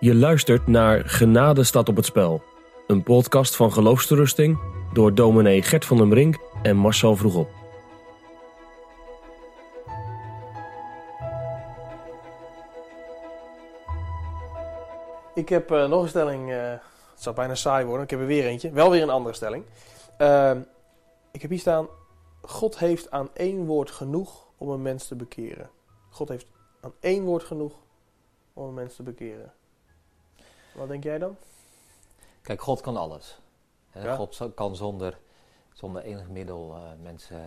Je luistert naar Genade staat op het spel. Een podcast van geloofsterusting door dominee Gert van den Brink en Marcel Vroegop. Ik heb eh, nog een stelling. eh, het zou bijna saai worden. Ik heb er weer eentje. Wel weer een andere stelling. Ehm, ik heb hier staan. God heeft aan één woord genoeg om een mens te bekeren. God heeft aan één woord genoeg om een mens te bekeren. Wat denk jij dan? Kijk, God kan alles. Ja. God kan zonder, zonder enig middel eh, mensen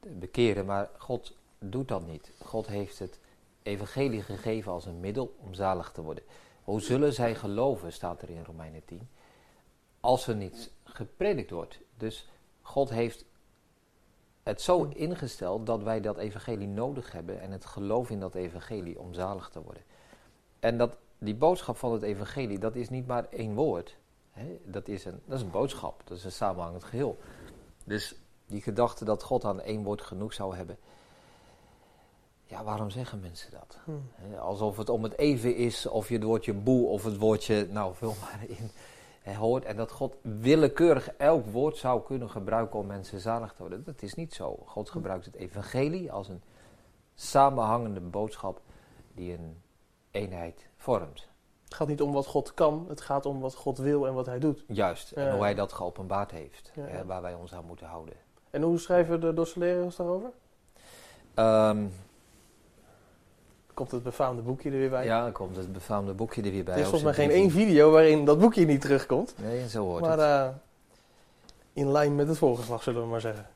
eh, bekeren, maar God doet dat niet. God heeft het evangelie gegeven als een middel om zalig te worden. Hoe zullen zij geloven, staat er in Romeinen 10, als er niet gepredikt wordt. Dus God heeft het zo ingesteld dat wij dat evangelie nodig hebben en het geloof in dat evangelie om zalig te worden. En dat, die boodschap van het evangelie, dat is niet maar één woord. Hè? Dat, is een, dat is een boodschap, dat is een samenhangend geheel. Dus die gedachte dat God aan één woord genoeg zou hebben. Ja, waarom zeggen mensen dat? Hm. Alsof het om het even is of je het woordje boe of het woordje, nou vul maar in, hoort. En dat God willekeurig elk woord zou kunnen gebruiken om mensen zalig te worden. Dat is niet zo. God gebruikt het evangelie als een samenhangende boodschap die een eenheid vormt. Het gaat niet om wat God kan. Het gaat om wat God wil en wat hij doet. Juist, en Ja. hoe hij dat geopenbaard heeft, Ja, hè, ja. waar wij ons aan moeten houden. En hoe schrijven de dosselaires daarover? Ehm, Komt het befaamde boekje er weer bij? ja, dan komt het befaamde boekje er weer bij. er is volgens mij geen één 13. video waarin dat boekje niet terugkomt. Nee, en zo hoort Maar het. eh, in lijn met het voorgeslag, zullen we maar zeggen.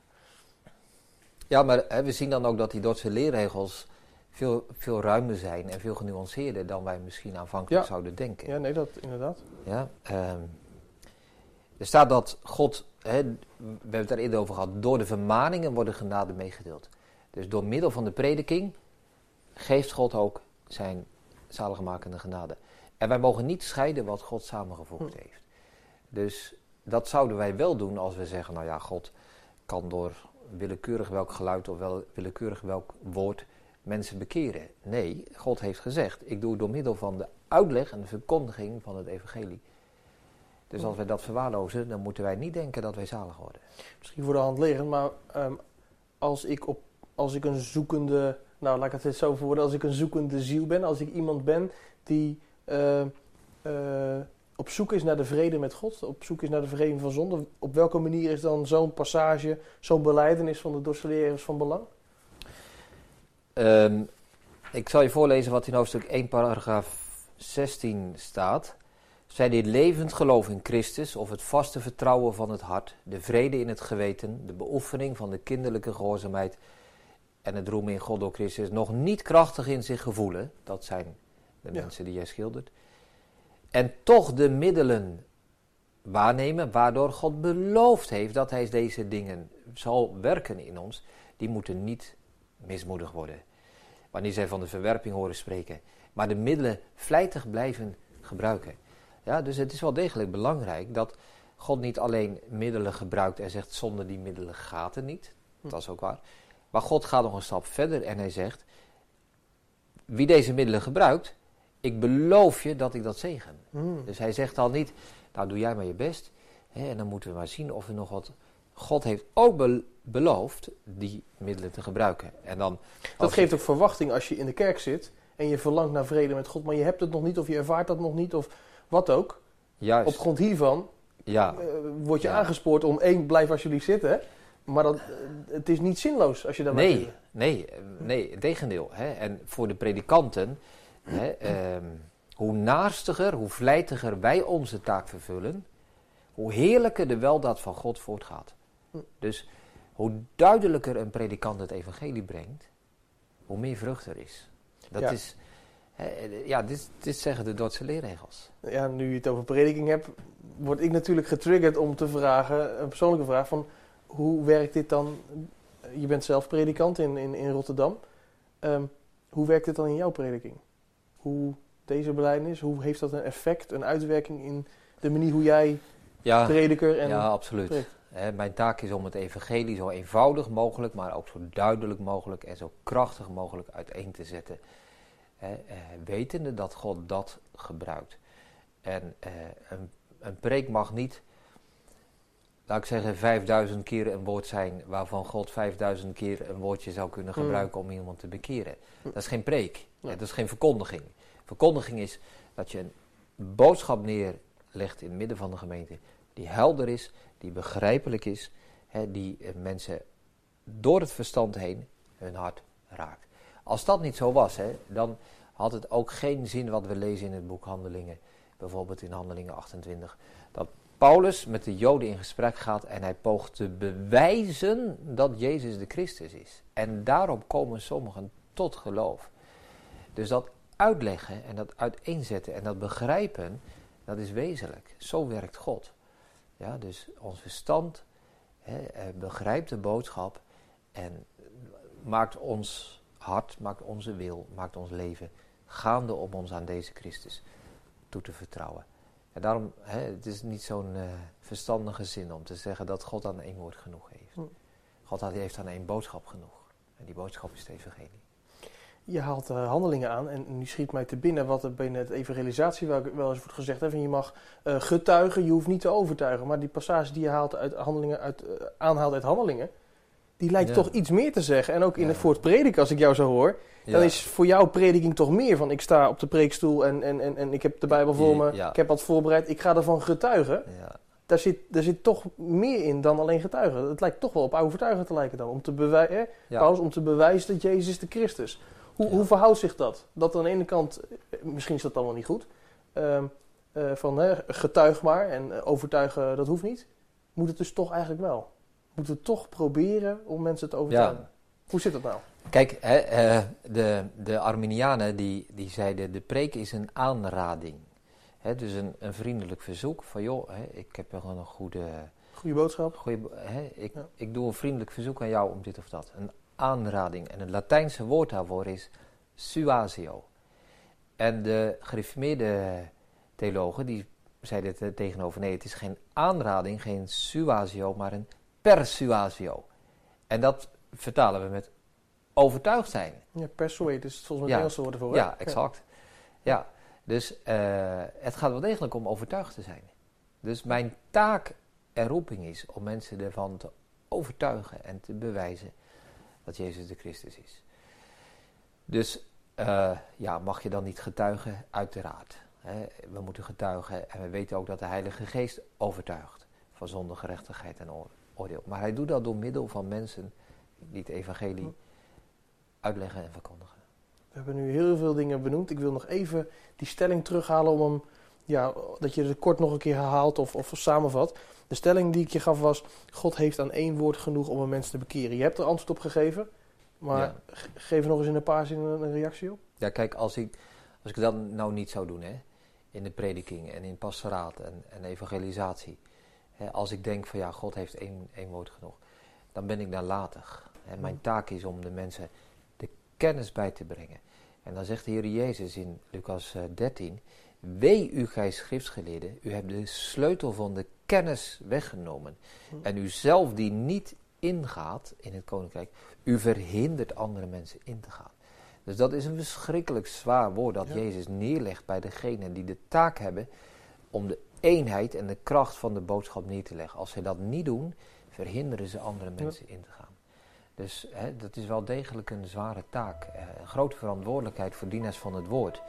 Ja, maar hè, we zien dan ook dat die Dordtse leerregels veel, veel ruimer zijn en veel genuanceerder dan wij misschien aanvankelijk Ja. zouden denken. Ja, nee, dat inderdaad. Ja, ehm, er staat dat God, hè, we hebben het daar eerder over gehad, door de vermaningen worden genade meegedeeld. Dus door middel van de prediking geeft God ook zijn zaligmakende genade. En wij mogen niet scheiden wat God samengevoegd Hm. heeft. Dus dat zouden wij wel doen als we zeggen, nou ja, God kan door willekeurig welk geluid of wel willekeurig welk woord mensen bekeren. Nee, God heeft gezegd, ik doe het door middel van de uitleg en de verkondiging van het evangelie. Dus als wij dat verwaarlozen, dan moeten wij niet denken dat wij zalig worden. Misschien voor de hand liggend, maar ehm, als, ik op, als ik een zoekende, nou laat ik het eens zo voordoen, als ik een zoekende ziel ben, als ik iemand ben die eh, eh, op zoek is naar de vrede met God, op zoek is naar de vergeving van zonde, op welke manier is dan zo'n passage, zo'n beleidenis van de dorselaires van belang? Ehm, ik zal je voorlezen wat in hoofdstuk 1, paragraaf 16 staat. Zij die levend geloof in Christus, of het vaste vertrouwen van het hart, de vrede in het geweten, de beoefening van de kinderlijke gehoorzaamheid en het roemen in God door Christus, nog niet krachtig in zich gevoelen, dat zijn de Ja. mensen die jij schildert, en toch de middelen waarnemen waardoor God beloofd heeft dat hij deze dingen zal werken in ons, die moeten niet mismoedig worden. Wanneer zij van de verwerping horen spreken. Maar de middelen vlijtig blijven gebruiken. Ja, dus het is wel degelijk belangrijk dat God niet alleen middelen gebruikt en zegt zonder die middelen gaat het niet. Hm. Dat is ook waar. Maar God gaat nog een stap verder en hij zegt, wie deze middelen gebruikt, ik beloof je dat ik dat zegen. Hmm. Dus hij zegt al niet, nou doe jij maar je best. Hè, en dan moeten we maar zien of er nog wat... God heeft ook be- beloofd die middelen te gebruiken. En dan, Dat geeft je- ook verwachting als je in de kerk zit en je verlangt naar vrede met God, maar je hebt het nog niet of je ervaart dat nog niet of wat ook. Juist, Op grond hiervan ja, eh, word je Ja. aangespoord om één, blijf alsjeblieft zitten. Maar dat, eh, het is niet zinloos als je dat nee, nee, nee, tegendeel. Hè. En voor de predikanten, hè, ehm, hoe naastiger, hoe vlijtiger wij onze taak vervullen, hoe heerlijker de weldaad van God voortgaat. Dus hoe duidelijker een predikant het evangelie brengt, hoe meer vrucht er is. Dat Ja. is, ja, dit, dit zeggen de Dordtse leerregels. Ja, nu je het over prediking hebt, word ik natuurlijk getriggerd om te vragen, een persoonlijke vraag van hoe werkt dit dan? Je bent zelf predikant in, in, in Rotterdam. Ehm, hoe werkt dit dan in jouw prediking? Hoe deze belijdenis, hoe heeft dat een effect, een uitwerking in de manier hoe jij Ja, prediker en ja absoluut. Mijn taak is om het evangelie zo eenvoudig mogelijk, maar ook zo duidelijk mogelijk en zo krachtig mogelijk uiteen te zetten. Hè, eh, wetende dat God dat gebruikt. En eh, een, een preek mag niet, laat ik zeggen, 5000 keer een woord zijn waarvan God 5000 keer een woordje zou kunnen Mm. gebruiken om iemand te bekeren. Mm. Dat is geen preek, Nee. dat is geen verkondiging. Verkondiging is dat je een boodschap neerlegt in het midden van de gemeente die helder is, die begrijpelijk is, hè, die eh, mensen door het verstand heen hun hart raakt. Als dat niet zo was, hè, dan had het ook geen zin wat we lezen in het boek Handelingen, bijvoorbeeld in Handelingen 28, dat Paulus met de Joden in gesprek gaat en hij poogt te bewijzen dat Jezus de Christus is. En daarop komen sommigen tot geloof. Dus dat uitleggen en dat uiteenzetten en dat begrijpen, dat is wezenlijk. Zo werkt God. Ja, dus ons verstand hè, eh, begrijpt de boodschap en maakt ons hart, maakt onze wil, maakt ons leven gaande om ons aan deze Christus toe te vertrouwen. En daarom, hè, het is niet zo'n eh, verstandige zin om te zeggen dat God aan één woord genoeg heeft. Hm. God heeft aan één boodschap genoeg. En die boodschap is het evangelie. Je haalt eh, handelingen aan en nu schiet mij te binnen wat er binnen het evangelisatie wel, wel eens wordt gezegd. Hè, van je mag eh, getuigen, je hoeft niet te overtuigen. Maar die passage die je haalt uit handelingen, uit, eh, aanhaalt uit handelingen, die lijkt Ja. toch iets meer te zeggen. En ook in Ja. het voor het prediken, als ik jou zo hoor, dan is voor jou prediking toch meer van ik sta op de preekstoel en, en, en, en ik heb de Bijbel voor me, ik heb wat voorbereid, ik ga ervan getuigen. Daar zit, daar zit toch meer in dan alleen getuigen. Het lijkt toch wel op overtuigen te lijken dan. Om te, bewijzen. Paulus, om te bewijzen dat Jezus de Christus. Hoe, hoe verhoudt zich dat? Dat aan de ene kant, eh, misschien is dat wel niet goed, ehm, eh, van hè, getuig maar en eh, overtuigen dat hoeft niet. Moet het dus toch eigenlijk wel? Moeten we toch proberen om mensen te overtuigen? Hoe zit dat nou? Kijk, hè, de, de Arminianen die, die zeiden de preek is een aanrading. Hè, dus een, een vriendelijk verzoek van joh, hè, ik heb wel een goede, Goede boodschap? goede hè, ik, Ja. ik doe een vriendelijk verzoek aan jou om dit of dat. Een aanrading. En het Latijnse woord daarvoor is suasio. En de gereformeerde theologen die zeiden het tegenover nee, het is geen aanrading, geen suasio, maar een persuasio. En dat vertalen we met overtuigd zijn. Ja, persuade is volgens mij het. Engelse woord ervoor. Ja, exact. Ja, dus eh, het gaat wel degelijk om overtuigd te zijn. Dus mijn taak en roeping is om mensen ervan te overtuigen en te bewijzen dat Jezus de Christus is. Dus eh, ja, mag je dan niet getuigen? Uiteraard. Hè. We moeten getuigen en we weten ook dat de Heilige Geest overtuigt van zonde, gerechtigheid en oor- oordeel. Maar hij doet dat door middel van mensen die het evangelie uitleggen en verkondigen. We hebben nu heel veel dingen benoemd. Ik wil nog even die stelling terughalen om hem, ja, dat je het kort nog een keer herhaalt of, of samenvat. De stelling die ik je gaf was, God heeft aan één woord genoeg om een mens te bekeren. Je hebt er antwoord op gegeven, maar Ja. ge- geef nog eens in een paar zinnen een reactie op. Ja, kijk, als ik, als ik dat nou niet zou doen, hè, in de prediking en in pastoraat en, en evangelisatie. Hè, als ik denk van ja, God heeft één, één woord genoeg, dan ben ik nalatig. Hè. Mijn Mm. taak is om de mensen de kennis bij te brengen. En dan zegt de Heer Jezus in Lucas eh, 13, Wee u, gij schriftgeleerden, u hebt de sleutel van de kennis weggenomen. Hm. En u zelf die niet ingaat in het koninkrijk, u verhindert andere mensen in te gaan. Dus dat is een verschrikkelijk zwaar woord dat Ja. Jezus neerlegt bij degenen die de taak hebben om de eenheid en de kracht van de boodschap neer te leggen. Als zij dat niet doen, verhinderen ze andere Ja. mensen in te gaan. Dus hè, dat is wel degelijk een zware taak. eh, een grote verantwoordelijkheid voor dienaars van het woord.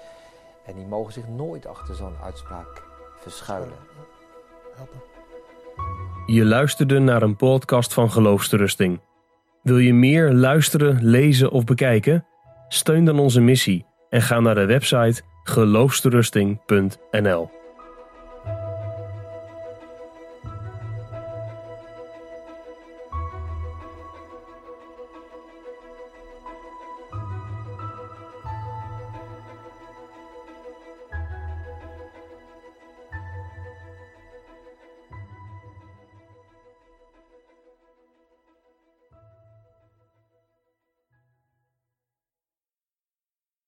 En die mogen zich nooit achter zo'n uitspraak verschuilen. Je luisterde naar een podcast van Geloofsterusting. Wil je meer luisteren, lezen of bekijken? Steun dan onze missie en ga naar de website geloofsterusting.nl.